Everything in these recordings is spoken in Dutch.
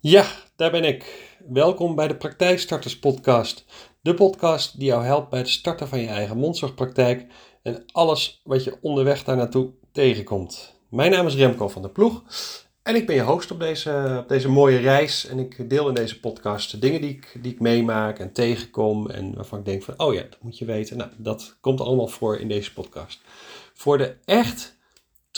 Ja, daar ben ik. Welkom bij de Praktijkstarters Podcast. De podcast die jou helpt bij het starten van je eigen mondzorgpraktijk en alles wat je onderweg daar naartoe tegenkomt. Mijn naam is Remco van der Ploeg en ik ben je host op deze, op deze mooie reis. En ik deel in deze podcast de dingen die ik, die ik meemaak en tegenkom en waarvan ik denk van, oh ja, dat moet je weten. Nou, dat komt allemaal voor in deze podcast. Voor de echt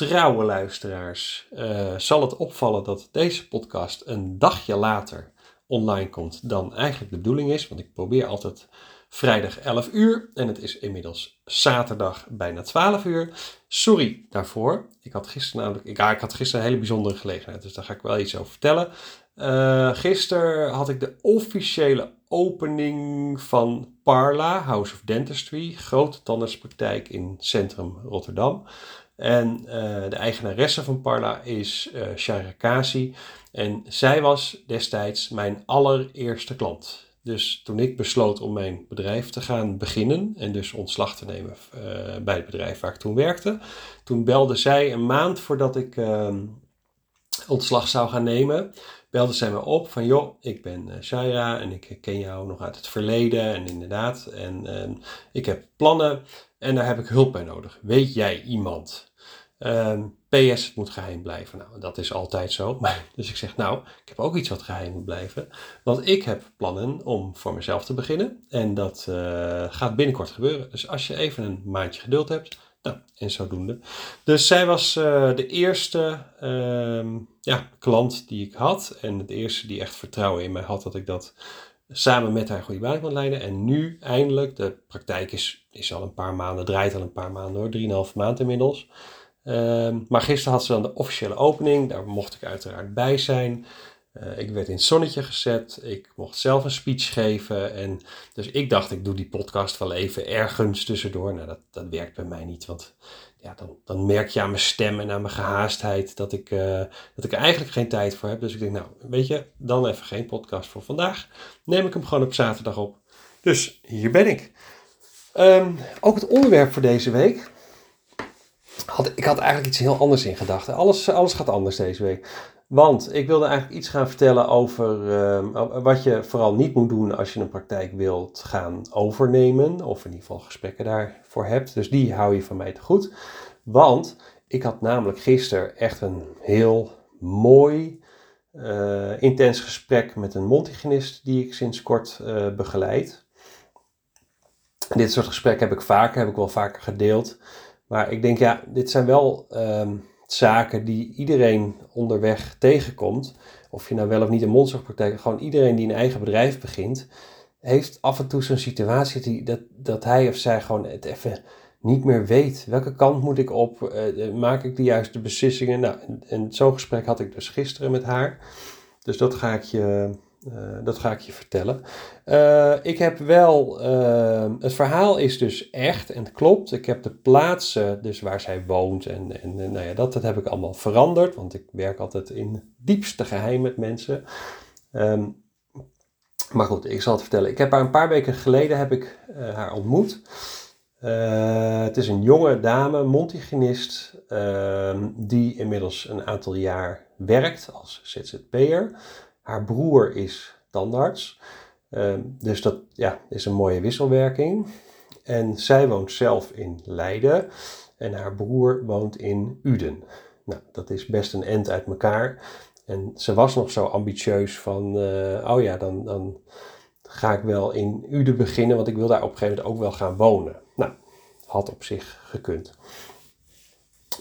trouwe luisteraars uh, zal het opvallen dat deze podcast een dagje later online komt dan eigenlijk de bedoeling is. Want ik probeer altijd vrijdag 11 uur en het is inmiddels zaterdag bijna 12 uur. Sorry daarvoor. Ik had gisteren namelijk, ik had gisteren een hele bijzondere gelegenheid, dus daar ga ik wel iets over vertellen. Uh, gisteren had ik de officiële opening van Parla, House of Dentistry, grote tandartspraktijk in centrum Rotterdam. En uh, de eigenaresse van Parla is uh, Shara Kasi. En zij was destijds mijn allereerste klant. Dus toen ik besloot om mijn bedrijf te gaan beginnen en dus ontslag te nemen uh, bij het bedrijf waar ik toen werkte, toen belde zij een maand voordat ik uh, ontslag zou gaan nemen, belde zij me op van joh, ik ben uh, Shaira en ik ken jou nog uit het verleden en inderdaad, en ik heb plannen en daar heb ik hulp bij nodig. Weet jij iemand? Um, PS, moet geheim blijven. Nou, dat is altijd zo. Maar, dus ik zeg, nou, ik heb ook iets wat geheim moet blijven. Want ik heb plannen om voor mezelf te beginnen. En dat uh, gaat binnenkort gebeuren. Dus als je even een maandje geduld hebt, nou, en zodoende. Dus zij was uh, de eerste uh, ja, klant die ik had. En de eerste die echt vertrouwen in mij had dat ik dat samen met haar goede baan kon leiden. En nu eindelijk, de praktijk is, is al een paar maanden, draait al een paar maanden hoor, drieënhalf maand inmiddels. Um, maar gisteren had ze dan de officiële opening. Daar mocht ik uiteraard bij zijn. Uh, ik werd in het zonnetje gezet. Ik mocht zelf een speech geven. En dus ik dacht, ik doe die podcast wel even ergens tussendoor. Nou, dat, dat werkt bij mij niet. Want ja, dan, dan merk je aan mijn stem en aan mijn gehaastheid dat ik, uh, dat ik er eigenlijk geen tijd voor heb. Dus ik denk, nou, weet je, dan even geen podcast voor vandaag. Neem ik hem gewoon op zaterdag op. Dus hier ben ik. Um, ook het onderwerp voor deze week ik had eigenlijk iets heel anders in gedachten. Alles, alles gaat anders deze week. Want ik wilde eigenlijk iets gaan vertellen over uh, wat je vooral niet moet doen als je een praktijk wilt gaan overnemen. Of in ieder geval gesprekken daarvoor hebt. Dus die hou je van mij te goed. Want ik had namelijk gisteren echt een heel mooi, uh, intens gesprek met een mondhygiënist die ik sinds kort uh, begeleid. dit soort gesprekken heb ik vaker, heb ik wel vaker gedeeld. Maar ik denk, ja, dit zijn wel um, zaken die iedereen onderweg tegenkomt. Of je nou wel of niet een mondzorgpraktijk, gewoon iedereen die een eigen bedrijf begint, heeft af en toe zo'n situatie die, dat, dat hij of zij gewoon het even niet meer weet. Welke kant moet ik op? Uh, maak ik de juiste beslissingen? Nou, en, en zo'n gesprek had ik dus gisteren met haar. Dus dat ga ik je dat ga ik je vertellen. Uh, ik heb wel, uh, het verhaal is dus echt en het klopt. Ik heb de plaatsen, dus waar zij woont en, en nou ja, dat, dat heb ik allemaal veranderd. Want ik werk altijd in diepste geheim met mensen. Um, maar goed, ik zal het vertellen. Ik heb haar een paar weken geleden heb ik, haar ontmoet. het is een jonge dame, mondhygiënist, ehm, die inmiddels een aantal jaar werkt als ZZP'er. Haar broer is tandarts. Ehm, dus dat ja, is een mooie wisselwerking. En zij woont zelf in Leiden en haar broer woont in Uden. Nou, dat is best een end uit elkaar. En ze was nog zo ambitieus van, uh, oh ja, dan, dan ga ik wel in Uden beginnen, want ik wil daar op een gegeven moment ook wel gaan wonen. Nou, had op zich gekund.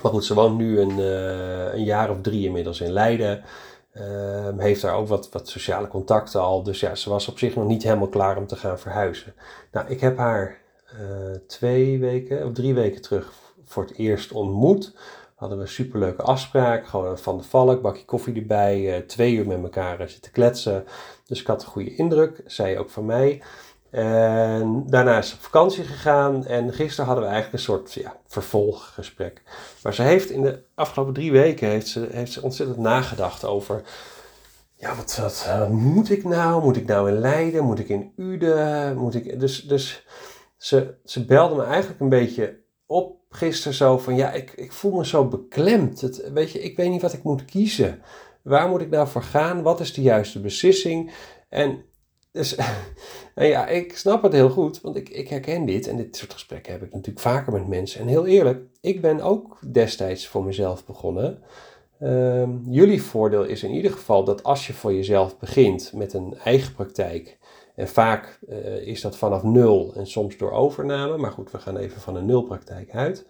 Maar goed, ze woont nu een, uh, een jaar of drie inmiddels in Leiden. Uh, heeft daar ook wat, wat sociale contacten al. Dus ja, ze was op zich nog niet helemaal klaar om te gaan verhuizen. Nou, ik heb haar uh, twee weken of drie weken terug voor het eerst ontmoet. Hadden we een superleuke afspraak. Gewoon van de valk, bakje koffie erbij. Uh, twee uur met elkaar zitten kletsen. Dus ik had een goede indruk. Zij ook van mij. En daarna is ze op vakantie gegaan en gisteren hadden we eigenlijk een soort ja, vervolggesprek. Maar ze heeft in de afgelopen drie weken heeft ze, heeft ze ontzettend nagedacht over, ja, wat, wat moet ik nou? Moet ik nou in Leiden? Moet ik in Uden? Moet ik, dus dus ze, ze belde me eigenlijk een beetje op gisteren zo van, ja, ik, ik voel me zo beklemd. Het, weet je, ik weet niet wat ik moet kiezen. Waar moet ik nou voor gaan? Wat is de juiste beslissing? En dus, en ja, ik snap het heel goed, want ik, ik herken dit. En dit soort gesprekken heb ik natuurlijk vaker met mensen. En heel eerlijk, ik ben ook destijds voor mezelf begonnen. Ehm, jullie voordeel is in ieder geval dat als je voor jezelf begint met een eigen praktijk, en vaak eh, is dat vanaf nul en soms door overname, maar goed, we gaan even van een nulpraktijk uit.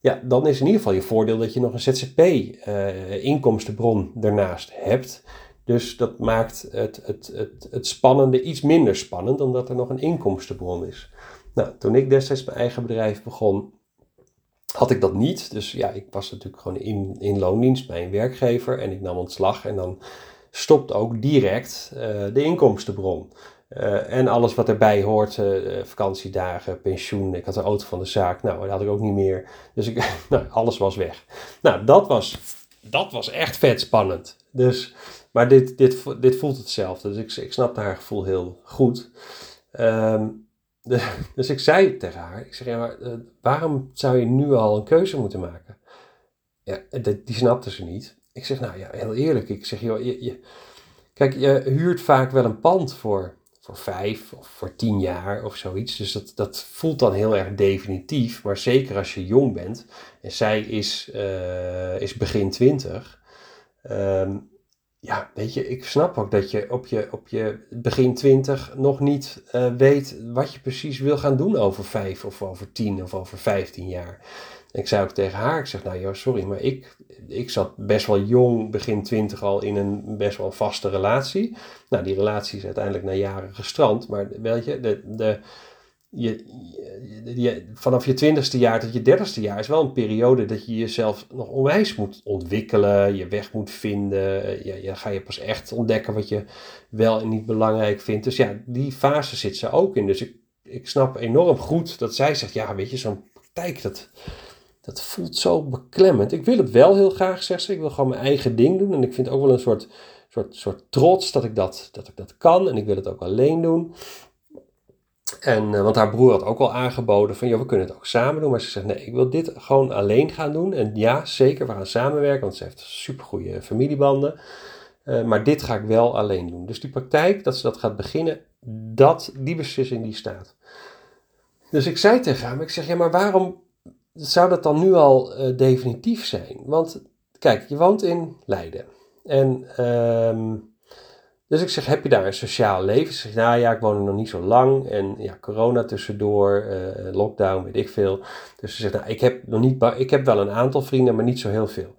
Ja, dan is in ieder geval je voordeel dat je nog een ZZP-inkomstenbron uh, ernaast hebt. Dus dat maakt het, het, het, het spannende iets minder spannend, omdat er nog een inkomstenbron is. Nou, toen ik destijds mijn eigen bedrijf begon, had ik dat niet. Dus ja, ik was natuurlijk gewoon in, in loondienst bij een werkgever en ik nam ontslag en dan stopt ook direct uh, de inkomstenbron. Uh, en alles wat erbij hoort, uh, vakantiedagen, pensioen. Ik had een auto van de zaak, nou, dat had ik ook niet meer. Dus ik, nou, alles was weg. Nou, dat was, dat was echt vet spannend. Dus, maar dit, dit, dit voelt hetzelfde. Dus ik, ik snap haar gevoel heel goed. Um, dus ik zei tegen haar, ik zeg, ja, maar, uh, waarom zou je nu al een keuze moeten maken? Ja, die snapte ze niet. Ik zeg, nou ja, heel eerlijk. Ik zeg, joh, je, kijk, je huurt vaak wel een pand voor, voor vijf of voor tien jaar of zoiets. Dus dat, dat voelt dan heel erg definitief. Maar zeker als je jong bent, en zij is, uh, is begin twintig, um, ja, weet je, ik snap ook dat je op je, op je begin twintig nog niet uh, weet wat je precies wil gaan doen over vijf of over tien of over vijftien jaar. Ik zei ook tegen haar, ik zeg nou joh, sorry, maar ik, ik zat best wel jong, begin twintig al in een best wel vaste relatie. Nou, die relatie is uiteindelijk na jaren gestrand, maar weet je, de, de, vanaf je twintigste jaar tot je dertigste jaar is wel een periode dat je jezelf nog onwijs moet ontwikkelen, je weg moet vinden. Ja, je ga je pas echt ontdekken wat je wel en niet belangrijk vindt. Dus ja, die fase zit ze ook in. Dus ik, ik snap enorm goed dat zij zegt, ja weet je, zo'n praktijk, dat, dat voelt zo beklemmend. Ik wil het wel heel graag, zegt ze. Ik wil gewoon mijn eigen ding doen. En ik vind ook wel een soort, soort, soort trots dat ik dat, dat ik dat kan. En ik wil het ook alleen doen. En, uh, want haar broer had ook al aangeboden van, ja, we kunnen het ook samen doen. Maar ze zegt, nee, ik wil dit gewoon alleen gaan doen. En ja, zeker, we gaan samenwerken, want ze heeft supergoeie familiebanden. Uh, maar dit ga ik wel alleen doen. Dus die praktijk, dat ze dat gaat beginnen, dat, die beslissing die staat. Dus ik zei tegen haar, ik zeg, ja, maar waarom zou dat dan nu al uh, definitief zijn? Want kijk, je woont in Leiden. En... Uh, dus ik zeg, heb je daar een sociaal leven? Ze zegt, nou ja, ik woon er nog niet zo lang. En ja, corona tussendoor, uh, lockdown, weet ik veel. Dus ze zegt, nou, ik heb, nog niet, ik heb wel een aantal vrienden, maar niet zo heel veel.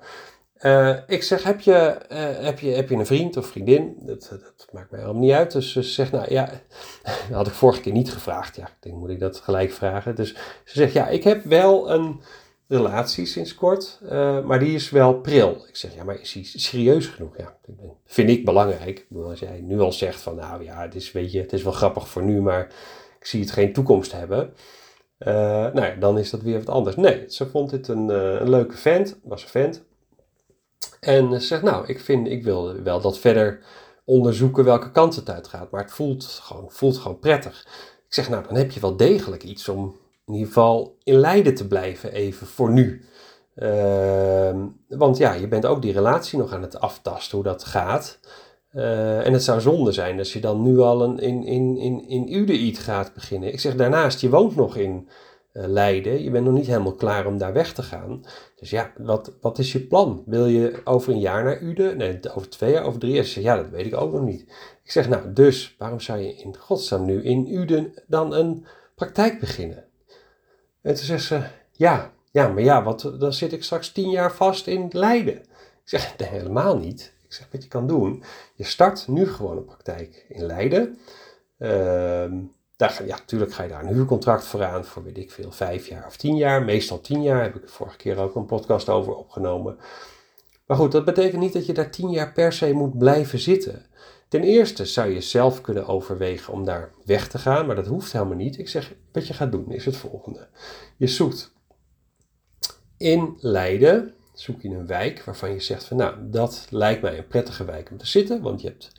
Uh, ik zeg, heb je, uh, heb, je, heb je een vriend of vriendin? Dat, dat maakt mij helemaal niet uit. Dus ze zegt, nou ja, dat had ik vorige keer niet gevraagd. Ja, ik denk, moet ik dat gelijk vragen? Dus ze zegt, ja, ik heb wel een relatie sinds kort, uh, maar die is wel pril. Ik zeg, ja, maar is hij serieus genoeg? Ja, vind ik belangrijk. Als jij nu al zegt van, nou ja, het is, weet je, het is wel grappig voor nu, maar ik zie het geen toekomst hebben. Uh, nou ja, dan is dat weer wat anders. Nee, ze vond dit een, uh, een leuke vent, was een vent. En ze zegt, nou, ik, vind, ik wil wel dat verder onderzoeken welke kant het uitgaat, maar het voelt gewoon, voelt gewoon prettig. Ik zeg, nou, dan heb je wel degelijk iets om in ieder geval in Leiden te blijven, even voor nu. Uh, want ja, je bent ook die relatie nog aan het aftasten, hoe dat gaat. Uh, en het zou zonde zijn als je dan nu al een, in, in, in, in gaat beginnen. Ik zeg daarnaast, je woont nog in uh, Leiden. Je bent nog niet helemaal klaar om daar weg te gaan. Dus ja, wat, wat is je plan? Wil je over een jaar naar Uden? Nee, over twee jaar, over drie jaar? Ja, dat weet ik ook nog niet. Ik zeg, nou, dus waarom zou je in godsnaam nu in Uden dan een praktijk beginnen? En toen zegt ze, ja, ja, maar ja, wat, dan zit ik straks tien jaar vast in Leiden. Ik zeg, nee, helemaal niet. Ik zeg, wat je kan doen, je start nu gewoon een praktijk in Leiden. Uh, daar, ja, natuurlijk ga je daar een huurcontract voor aan, voor weet ik veel, vijf jaar of tien jaar. Meestal tien jaar, heb ik de vorige keer ook een podcast over opgenomen. Maar goed, dat betekent niet dat je daar tien jaar per se moet blijven zitten. Ten eerste zou je zelf kunnen overwegen om daar weg te gaan, maar dat hoeft helemaal niet. Ik zeg, wat je gaat doen is het volgende. Je zoekt in Leiden, zoek je een wijk waarvan je zegt van nou, dat lijkt mij een prettige wijk om te zitten, want je hebt,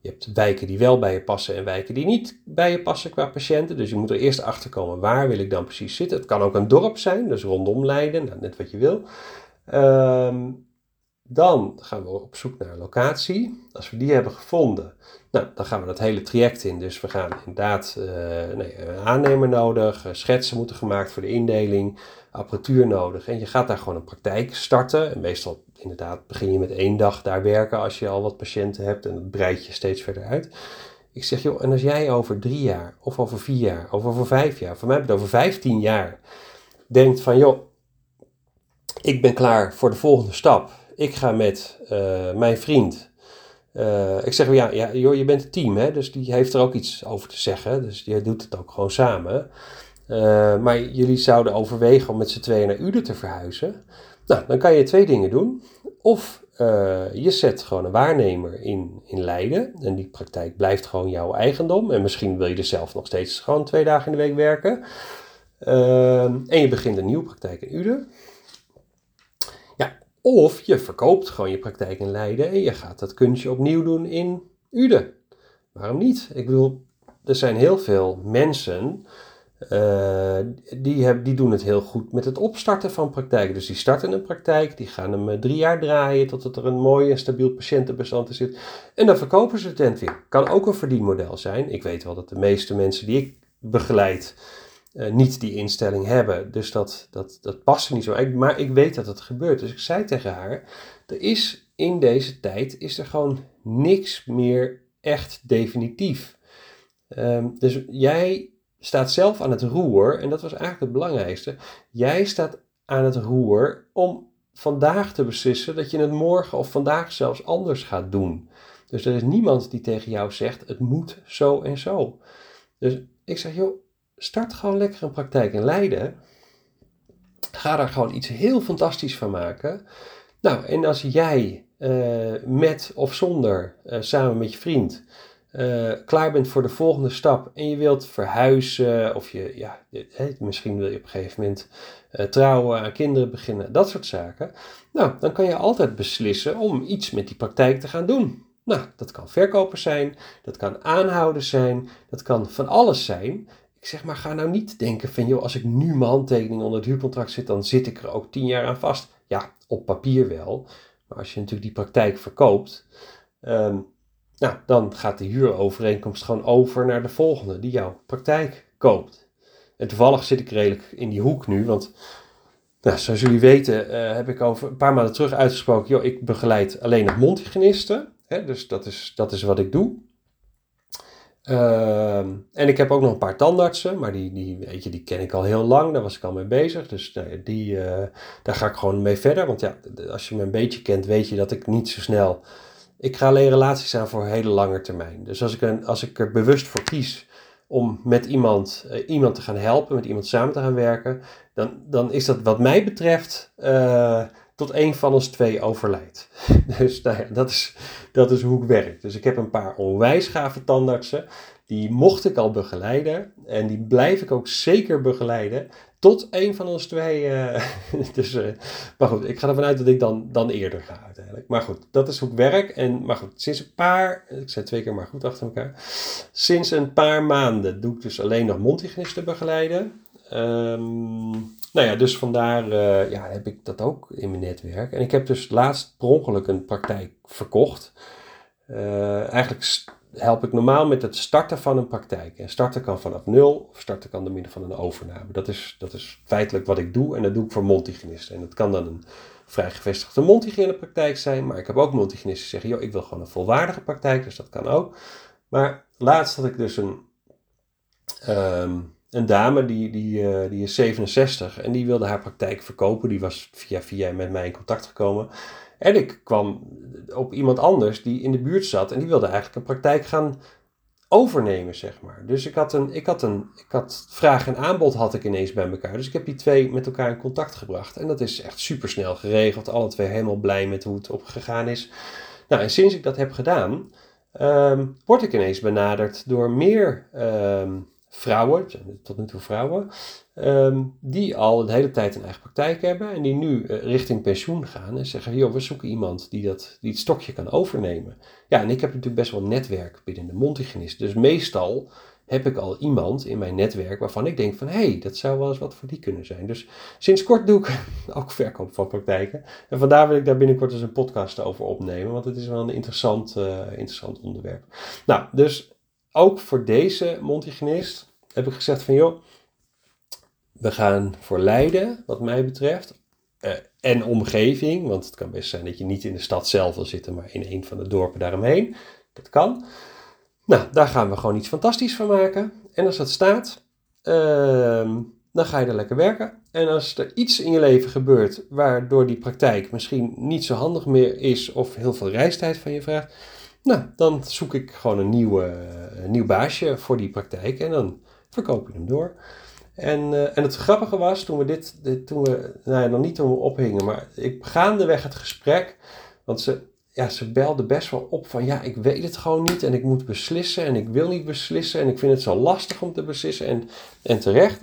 je hebt wijken die wel bij je passen en wijken die niet bij je passen qua patiënten. Dus je moet er eerst achter komen waar wil ik dan precies zitten. Het kan ook een dorp zijn, dus rondom Leiden, nou, net wat je wil. Um, Dan gaan we op zoek naar een locatie. Als we die hebben gevonden, nou, dan gaan we dat hele traject in. Dus we gaan inderdaad uh, nee, een aannemer nodig, schetsen moeten gemaakt voor de indeling, apparatuur nodig. En je gaat daar gewoon een praktijk starten. En meestal inderdaad begin je met één dag daar werken als je al wat patiënten hebt en dat breid je steeds verder uit. Ik zeg, joh, en als jij over drie jaar, of over vier jaar, of over vijf jaar, voor mij heb het over vijftien jaar, denkt van, joh, ik ben klaar voor de volgende stap. Ik ga met uh, mijn vriend. Uh, ik zeg, ja, ja joh, je bent een team, hè, dus die heeft er ook iets over te zeggen. Dus die doet het ook gewoon samen. Uh, maar jullie zouden overwegen om met z'n tweeën naar Uden te verhuizen. Nou, dan kan je twee dingen doen. Of je zet gewoon een waarnemer in, in Leiden. En die praktijk blijft gewoon jouw eigendom. En misschien wil je er zelf nog steeds gewoon twee dagen in de week werken. Uh, en je begint een nieuwe praktijk in Uden. Of je verkoopt gewoon je praktijk in Leiden en je gaat dat kunstje opnieuw doen in Uden. Waarom niet? Ik bedoel, er zijn heel veel mensen uh, die, heb, die doen het heel goed met het opstarten van praktijken. Dus die starten een praktijk, die gaan hem uh, drie jaar draaien totdat er een mooi en stabiel patiëntenbestand in zit. En dan verkopen ze het tent weer. Kan ook een verdienmodel zijn. Ik weet wel dat de meeste mensen die ik begeleid uh, niet die instelling hebben. Dus dat, dat, dat past er niet zo. Maar ik weet dat het gebeurt. Dus ik zei tegen haar, er is in deze tijd is er gewoon niks meer echt definitief. Um, dus jij staat zelf aan het roer, en dat was eigenlijk het belangrijkste. Jij staat aan het roer om vandaag te beslissen dat je het morgen of vandaag zelfs anders gaat doen. Dus er is niemand die tegen jou zegt: het moet zo en zo. Dus ik zeg: joh, start gewoon lekker een praktijk in Leiden. Ga daar gewoon iets heel fantastisch van maken. Nou, en als jij uh, met of zonder, uh, samen met je vriend, uh, klaar bent voor de volgende stap en je wilt verhuizen of je, ja, misschien wil je op een gegeven moment trouwen, aan kinderen beginnen, dat soort zaken. Nou, dan kan je altijd beslissen om iets met die praktijk te gaan doen. Nou, dat kan verkopers zijn, dat kan aanhouders zijn, dat kan van alles zijn. Ik zeg maar, ga nou niet denken van, joh, als ik nu mijn handtekening onder het huurcontract zit, dan zit ik er ook tien jaar aan vast. Ja, op papier wel. Maar als je natuurlijk die praktijk verkoopt, um, nou, dan gaat de huurovereenkomst gewoon over naar de volgende die jouw praktijk koopt. En toevallig zit ik redelijk in die hoek nu, want nou, zoals jullie weten uh, heb ik over een paar maanden terug uitgesproken, joh, ik begeleid alleen nog mondhygiënisten. Dus dat is, dat is wat ik doe. Uh, en ik heb ook nog een paar tandartsen, maar die, die, weet je, die ken ik al heel lang, daar was ik al mee bezig. Dus nou, die, uh, daar ga ik gewoon mee verder. Want ja, als je me een beetje kent, weet je dat ik niet zo snel ik ga alleen relaties aan voor hele lange termijn. Dus als ik, een, als ik er bewust voor kies om met iemand, uh, iemand te gaan helpen, met iemand samen te gaan werken, dan, dan is dat wat mij betreft uh, tot een van ons twee overlijdt. dus nou dat, is, dat is hoe ik werk. Dus ik heb een paar onwijs gave tandartsen. Die mocht ik al begeleiden en die blijf ik ook zeker begeleiden tot een van ons twee. Uh, dus, uh, maar goed, ik ga ervan uit dat ik dan, dan eerder ga uiteindelijk. Maar goed, dat is hoe ik werk. En, maar goed, sinds een paar, ik zei twee keer maar goed achter elkaar. Sinds een paar maanden doe ik dus alleen nog mondhygiënisten begeleiden. Um, nou ja, dus vandaar uh, ja, heb ik dat ook in mijn netwerk. En ik heb dus laatst per ongeluk een praktijk verkocht. eigenlijk help ik normaal met het starten van een praktijk. En starten kan vanaf nul of starten kan door middel van een overname. Dat is, dat is feitelijk wat ik doe en dat doe ik voor mondhygiënisten. En dat kan dan een vrij gevestigde mondhygiënepraktijk zijn, maar ik heb ook mondhygiënisten zeggen, joh, ik wil gewoon een volwaardige praktijk, dus dat kan ook. Maar laatst had ik dus een, um, een dame, die, die, uh, die is 67 en die wilde haar praktijk verkopen. Die was via via met mij in contact gekomen. En ik kwam op iemand anders die in de buurt zat en die wilde eigenlijk een praktijk gaan overnemen, zeg maar. Dus ik had, een, ik had, een, ik had vraag en aanbod had ik ineens bij elkaar. Dus ik heb die twee met elkaar in contact gebracht. En dat is echt super snel geregeld. Alle twee helemaal blij met hoe het opgegaan is. Nou, en sinds ik dat heb gedaan, um, word ik ineens benaderd door meer um, vrouwen, tot nu toe vrouwen, Ehm, die al de hele tijd een eigen praktijk hebben en die nu eh, richting pensioen gaan en zeggen: joh, we zoeken iemand die, dat, die het stokje kan overnemen. Ja, en ik heb natuurlijk best wel netwerk binnen de mondhygiënist. Dus meestal heb ik al iemand in mijn netwerk waarvan ik denk van hé, hey, dat zou wel eens wat voor die kunnen zijn. Dus sinds kort doe ik ook verkoop van praktijken. En vandaar wil ik daar binnenkort eens een podcast over opnemen, want het is wel een interessant, uh, interessant onderwerp. Nou, dus ook voor deze Montigenist heb ik gezegd van joh, we gaan voor Leiden, wat mij betreft, uh, en omgeving, want het kan best zijn dat je niet in de stad zelf wil zitten, maar in een van de dorpen daaromheen. Dat kan. Nou, daar gaan we gewoon iets fantastisch van maken. En als dat staat, ehm, dan ga je er lekker werken. En als er iets in je leven gebeurt waardoor die praktijk misschien niet zo handig meer is of heel veel reistijd van je vraagt, nou, dan zoek ik gewoon een, nieuwe, nieuw baasje voor die praktijk en dan verkoop je hem door. En, uh, en het grappige was, toen we dit, toen we, nou ja, nog niet toen we ophingen, maar ik gaandeweg het gesprek, want ze, ja, ze belde best wel op van ja, ik weet het gewoon niet en ik moet beslissen en ik wil niet beslissen en ik vind het zo lastig om te beslissen en, en terecht.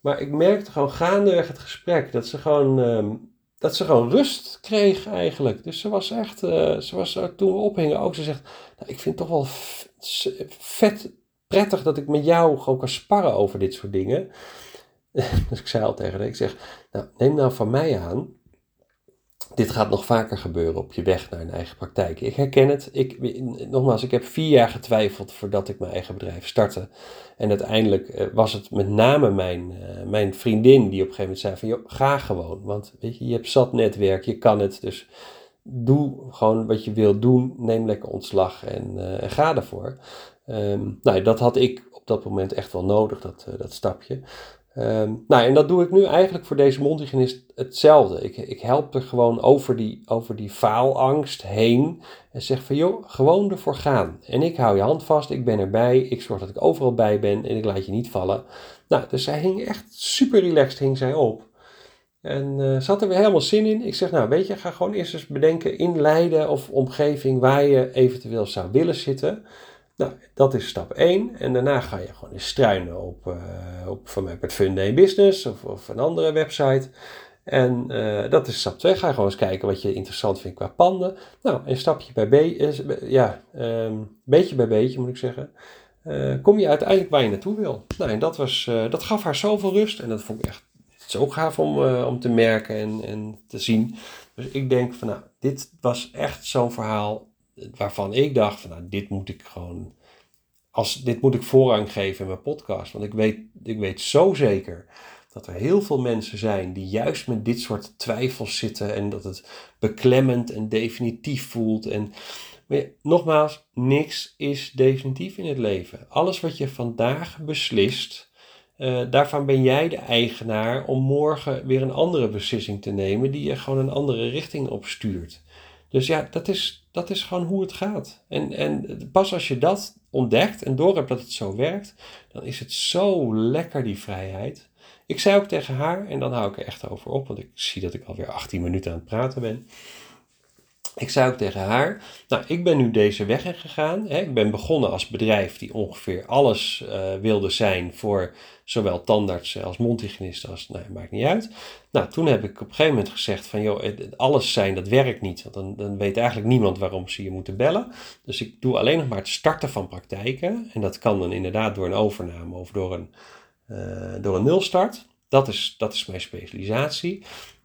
Maar ik merkte gewoon gaandeweg het gesprek dat ze gewoon, um, dat ze gewoon rust kreeg eigenlijk. Dus ze was echt, uh, ze was toen we ophingen ook, ze zegt, nou, ik vind het toch wel vet prettig dat ik met jou gewoon kan sparren over dit soort dingen. dus ik zei al tegen haar, ik zeg, nou, neem nou van mij aan, dit gaat nog vaker gebeuren op je weg naar een eigen praktijk. Ik herken het. Ik, nogmaals, ik heb vier jaar getwijfeld voordat ik mijn eigen bedrijf startte. En uiteindelijk eh, was het met name mijn, uh, mijn vriendin die op een gegeven moment zei van, joh, ga gewoon. Want weet je, je hebt zat netwerk, je kan het. Dus doe gewoon wat je wilt doen. Neem lekker ontslag en, en ga ervoor. Um, nou, dat had ik op dat moment echt wel nodig, dat, dat stapje. Um, nou, en dat doe ik nu eigenlijk voor deze mondhygiënist hetzelfde. Ik, ik help er gewoon over die, over die faalangst heen. En zeg van, joh, gewoon ervoor gaan. En ik hou je hand vast, ik ben erbij. Ik zorg dat ik overal bij ben en ik laat je niet vallen. Nou, dus zij hing echt super relaxed, hing zij op. En uh, ze had er weer helemaal zin in. Ik zeg, nou weet je, ga gewoon eerst eens bedenken in Leiden of omgeving waar je eventueel zou willen zitten. Nou, dat is stap 1. En daarna ga je gewoon eens struinen op, uh, op van mij Funday Business of, of een andere website. En uh, dat is stap 2. Ga gewoon eens kijken wat je interessant vindt qua panden. Nou, en stapje bij beetje, ja, um, beetje bij beetje moet ik zeggen. Uh, kom je uiteindelijk waar je naartoe wil. Nou, en dat, was, dat gaf haar zoveel rust. En dat vond ik echt zo gaaf om, om te merken en, en te zien. Dus ik denk van nou, dit was echt zo'n verhaal waarvan ik dacht van nou, dit moet ik gewoon, als, dit moet ik voorrang geven in mijn podcast. Want ik weet, ik weet zo zeker dat er heel veel mensen zijn die juist met dit soort twijfels zitten en dat het beklemmend en definitief voelt. En maar nogmaals, niks is definitief in het leven. Alles wat je vandaag beslist, uh, daarvan ben jij de eigenaar om morgen weer een andere beslissing te nemen die je gewoon een andere richting opstuurt. Dus ja, dat is, dat is gewoon hoe het gaat. En, en pas als je dat ontdekt en doorhebt dat het zo werkt, dan is het zo lekker die vrijheid. Ik zei ook tegen haar, en dan hou ik er echt over op, want ik zie dat ik alweer 18 minuten aan het praten ben. Ik zei ook tegen haar, nou, ik ben nu deze weg ingegaan. Hè. Ik ben begonnen als bedrijf die ongeveer alles uh, wilde zijn voor zowel tandartsen als mondhygiënisten als, nou, maakt niet uit. Nou, toen heb ik op een gegeven moment gezegd van, joh, alles zijn, dat werkt niet. Want dan, dan weet eigenlijk niemand waarom ze je moeten bellen. Dus ik doe alleen nog maar het starten van praktijken. En dat kan dan inderdaad door een overname of door een, uh, door een nulstart. Dat is, dat is mijn specialisatie.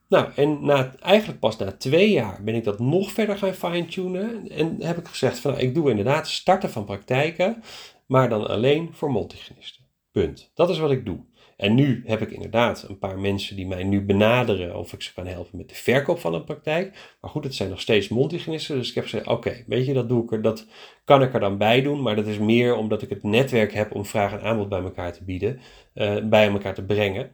Nou, en na, eigenlijk pas na twee jaar ben ik dat nog verder gaan fine-tunen. En heb ik gezegd van, nou, ik doe inderdaad starten van praktijken, maar dan alleen voor multigenisten. Punt. Dat is wat ik doe. En nu heb ik inderdaad een paar mensen die mij nu benaderen of ik ze kan helpen met de verkoop van een praktijk. Maar goed, het zijn nog steeds multigenisten. Dus ik heb gezegd, oké, weet je, dat doe ik er, dat kan ik er dan bij doen. Maar dat is meer omdat ik het netwerk heb om vraag en aanbod bij elkaar te bieden, uh, bij elkaar te brengen.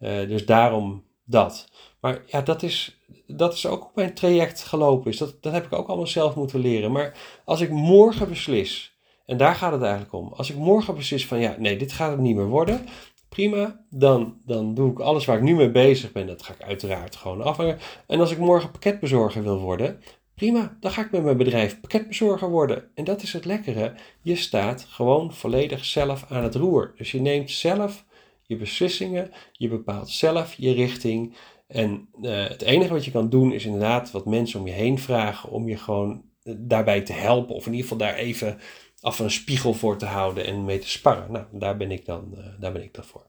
Uh, dus daarom dat. Maar ja, dat is, dat is ook op mijn traject gelopen. Is. Dat, dat heb ik ook allemaal zelf moeten leren. Maar als ik morgen beslis, en daar gaat het eigenlijk om. Als ik morgen beslis van ja, nee, dit gaat het niet meer worden. Prima, dan, dan doe ik alles waar ik nu mee bezig ben. Dat ga ik uiteraard gewoon afhangen. En als ik morgen pakketbezorger wil worden, prima, dan ga ik met mijn bedrijf pakketbezorger worden. En dat is het lekkere. Je staat gewoon volledig zelf aan het roer. Dus je neemt zelf je beslissingen, je bepaalt zelf je richting. En uh, het enige wat je kan doen is inderdaad wat mensen om je heen vragen om je gewoon daarbij te helpen. Of in ieder geval daar even af een spiegel voor te houden en mee te sparren. Nou, daar ben ik dan, uh, daar ben ik voor.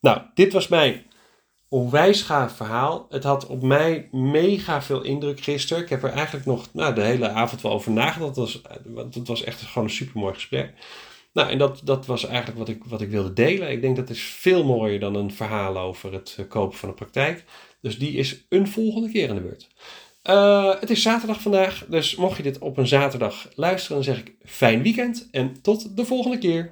Nou, dit was mijn onwijs gaaf verhaal. Het had op mij mega veel indruk gisteren. Ik heb er eigenlijk nog nou, de hele avond wel over nagedacht. Dat was, het was echt gewoon een supermooi gesprek. Nou, en dat, dat was eigenlijk wat ik, wat ik wilde delen. Ik denk dat is veel mooier dan een verhaal over het eh, kopen van een praktijk. Dus die is een volgende keer in de beurt. Uh, het is zaterdag vandaag, dus mocht je dit op een zaterdag luisteren, dan zeg ik fijn weekend en tot de volgende keer.